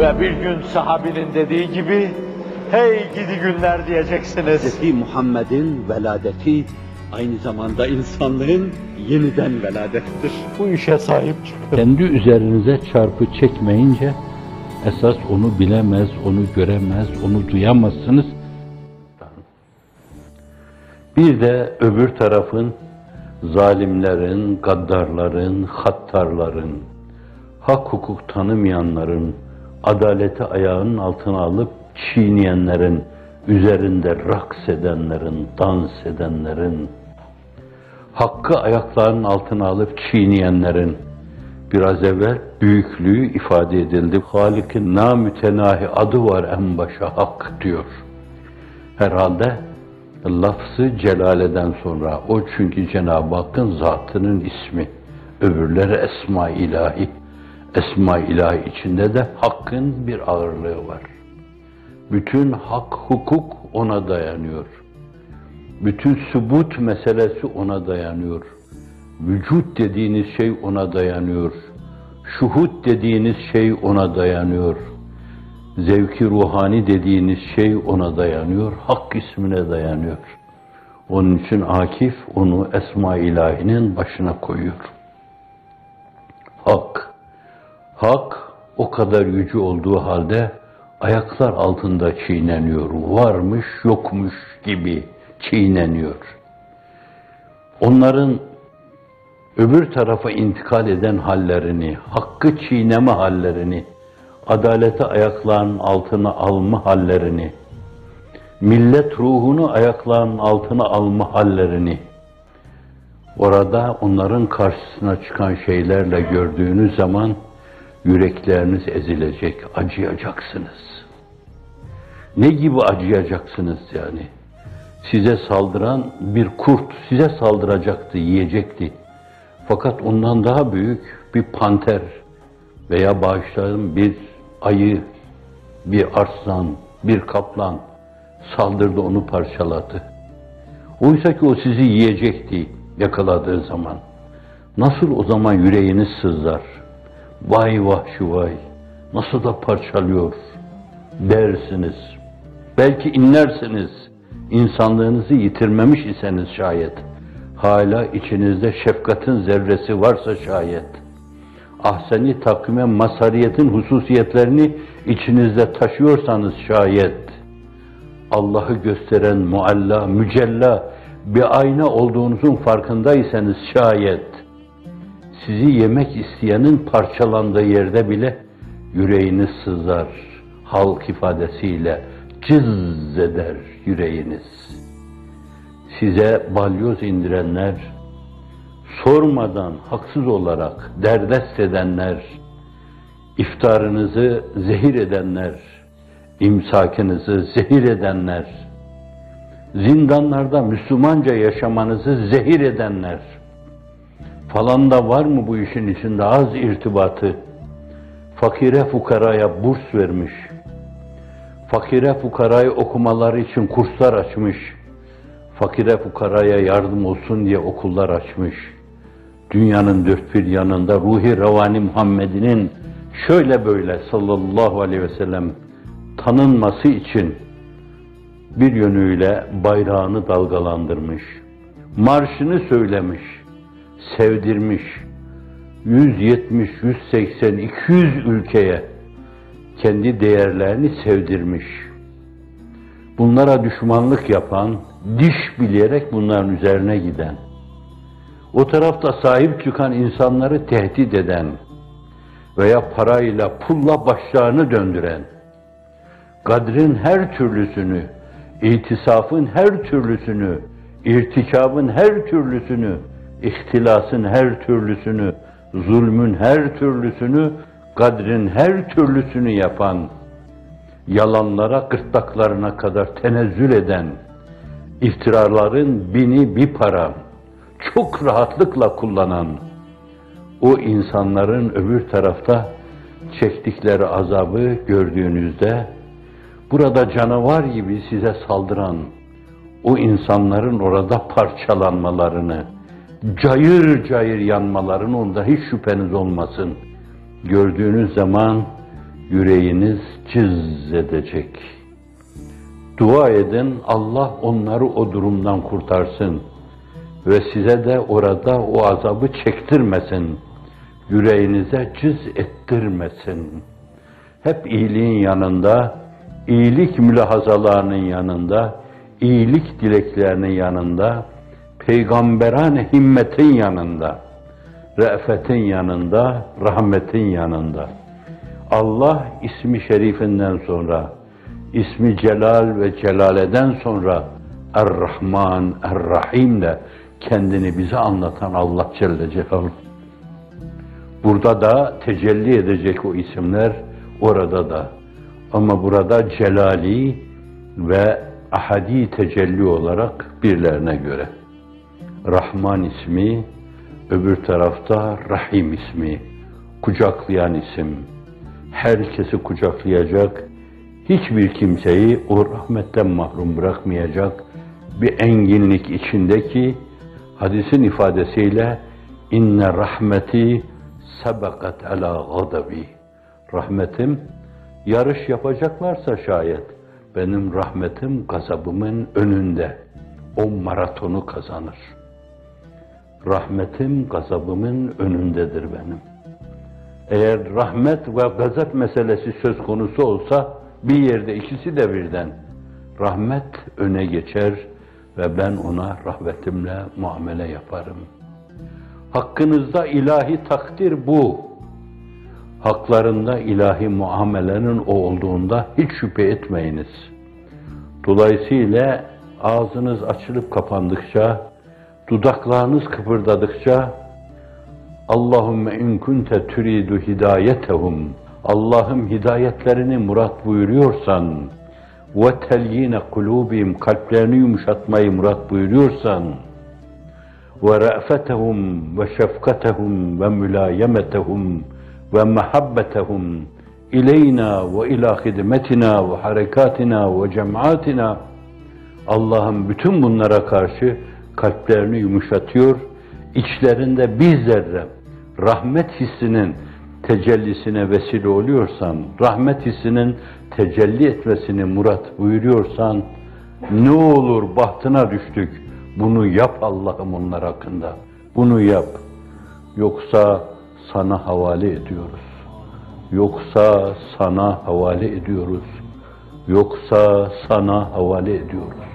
Ve bir gün sahabinin dediği gibi, hey gidi günler diyeceksiniz. Hz. Muhammed'in veladeti aynı zamanda insanlığın yeniden veladettir. Bu işe sahip çıkın. Kendi üzerinize çarpı çekmeyince esas onu bilemez, onu göremez, onu duyamazsınız. Bir de öbür tarafın zalimlerin, gaddarların, hattarların, hak hukuk tanımayanların, adaleti ayağının altına alıp çiğneyenlerin, üzerinde raks edenlerin, dans edenlerin, hakkı ayaklarının altına alıp çiğneyenlerin, biraz evvel büyüklüğü ifade edildi. Halik'in namütenahi adı var en başa hak diyor. Herhalde lafzı celaleden sonra o çünkü Cenab-ı Hakk'ın zatının ismi. Öbürleri esma ilahi. Esma ilahi içinde de hakkın bir ağırlığı var. Bütün hak, hukuk ona dayanıyor. Bütün subut meselesi ona dayanıyor. Vücut dediğiniz şey ona dayanıyor. Şuhut dediğiniz şey ona dayanıyor. Zevki ruhani dediğiniz şey ona dayanıyor. Hak ismine dayanıyor. Onun için Akif onu Esma ilahinin başına koyuyor. Hak. Hak o kadar yüce olduğu halde ayaklar altında çiğneniyor. Varmış yokmuş gibi çiğneniyor. Onların öbür tarafa intikal eden hallerini, hakkı çiğneme hallerini, adaleti ayaklarının altına alma hallerini, millet ruhunu ayaklarının altına alma hallerini, orada onların karşısına çıkan şeylerle gördüğünüz zaman yürekleriniz ezilecek, acıyacaksınız. Ne gibi acıyacaksınız yani? Size saldıran bir kurt size saldıracaktı, yiyecekti. Fakat ondan daha büyük bir panter veya bağışlayalım bir ayı, bir arslan, bir kaplan saldırdı onu parçaladı. Oysa ki o sizi yiyecekti yakaladığı zaman. Nasıl o zaman yüreğiniz sızlar? Vay vahşi vay, nasıl da parçalıyor dersiniz. Belki inlersiniz, insanlığınızı yitirmemiş iseniz şayet. Hala içinizde şefkatin zerresi varsa şayet. Ahseni takvime masariyetin hususiyetlerini içinizde taşıyorsanız şayet. Allah'ı gösteren mualla, mücella bir ayna olduğunuzun farkındaysanız şayet sizi yemek isteyenin parçalandığı yerde bile yüreğiniz sızar. Halk ifadesiyle cız eder yüreğiniz. Size balyoz indirenler, sormadan haksız olarak derdest edenler, iftarınızı zehir edenler, imsakınızı zehir edenler, zindanlarda Müslümanca yaşamanızı zehir edenler, falan da var mı bu işin içinde az irtibatı? Fakire fukaraya burs vermiş. Fakire fukarayı okumaları için kurslar açmış. Fakire fukaraya yardım olsun diye okullar açmış. Dünyanın dört bir yanında ruhi revani Muhammed'inin şöyle böyle sallallahu aleyhi ve sellem tanınması için bir yönüyle bayrağını dalgalandırmış. Marşını söylemiş sevdirmiş. 170, 180, 200 ülkeye kendi değerlerini sevdirmiş. Bunlara düşmanlık yapan, diş bileyerek bunların üzerine giden, o tarafta sahip çıkan insanları tehdit eden veya parayla, pulla başlarını döndüren, kadrin her türlüsünü, itisafın her türlüsünü, irtikabın her türlüsünü, ihtilasın her türlüsünü, zulmün her türlüsünü, kadrin her türlüsünü yapan, yalanlara gırtlaklarına kadar tenezzül eden, iftiraların bini bir para, çok rahatlıkla kullanan, o insanların öbür tarafta çektikleri azabı gördüğünüzde, burada canavar gibi size saldıran, o insanların orada parçalanmalarını, cayır cayır yanmaların onda hiç şüpheniz olmasın. Gördüğünüz zaman yüreğiniz cız edecek. Dua edin Allah onları o durumdan kurtarsın ve size de orada o azabı çektirmesin. Yüreğinize cız ettirmesin. Hep iyiliğin yanında, iyilik mülahazalarının yanında, iyilik dileklerinin yanında, peygamberane himmetin yanında, re'fetin yanında, rahmetin yanında. Allah ismi şerifinden sonra, ismi celal ve celaleden sonra Er-Rahman, Er-Rahim de kendini bize anlatan Allah Celle Celaluhu. Burada da tecelli edecek o isimler, orada da. Ama burada celali ve ahadi tecelli olarak birlerine göre. Rahman ismi, öbür tarafta Rahim ismi, kucaklayan isim. Herkesi kucaklayacak, hiçbir kimseyi o rahmetten mahrum bırakmayacak bir enginlik içindeki hadisin ifadesiyle inne rahmeti sebekat ala gadabi. Rahmetim yarış yapacaklarsa şayet benim rahmetim gazabımın önünde. O maratonu kazanır. Rahmetim gazabımın önündedir benim. Eğer rahmet ve gazap meselesi söz konusu olsa bir yerde ikisi de birden rahmet öne geçer ve ben ona rahmetimle muamele yaparım. Hakkınızda ilahi takdir bu. Haklarında ilahi muamelenin o olduğunda hiç şüphe etmeyiniz. Dolayısıyla ağzınız açılıp kapandıkça, dudaklarınız kıpırdadıkça Allahümme in kunte turidu hidayetehum. Allah'ım hidayetlerini murat buyuruyorsan ve telyine kulubim kalplerini yumuşatmayı murat buyuruyorsan ve ra'fetehum ve şefkatehum ve mülayemetehum ve mehabbetehum ileyna ve ila hidmetina ve harekatina ve cemaatina. Allah'ım bütün bunlara karşı kalplerini yumuşatıyor, içlerinde bir zerre rahmet hissinin tecellisine vesile oluyorsan, rahmet hissinin tecelli etmesini murat buyuruyorsan, ne olur bahtına düştük, bunu yap Allah'ım onlar hakkında, bunu yap. Yoksa sana havale ediyoruz. Yoksa sana havale ediyoruz. Yoksa sana havale ediyoruz.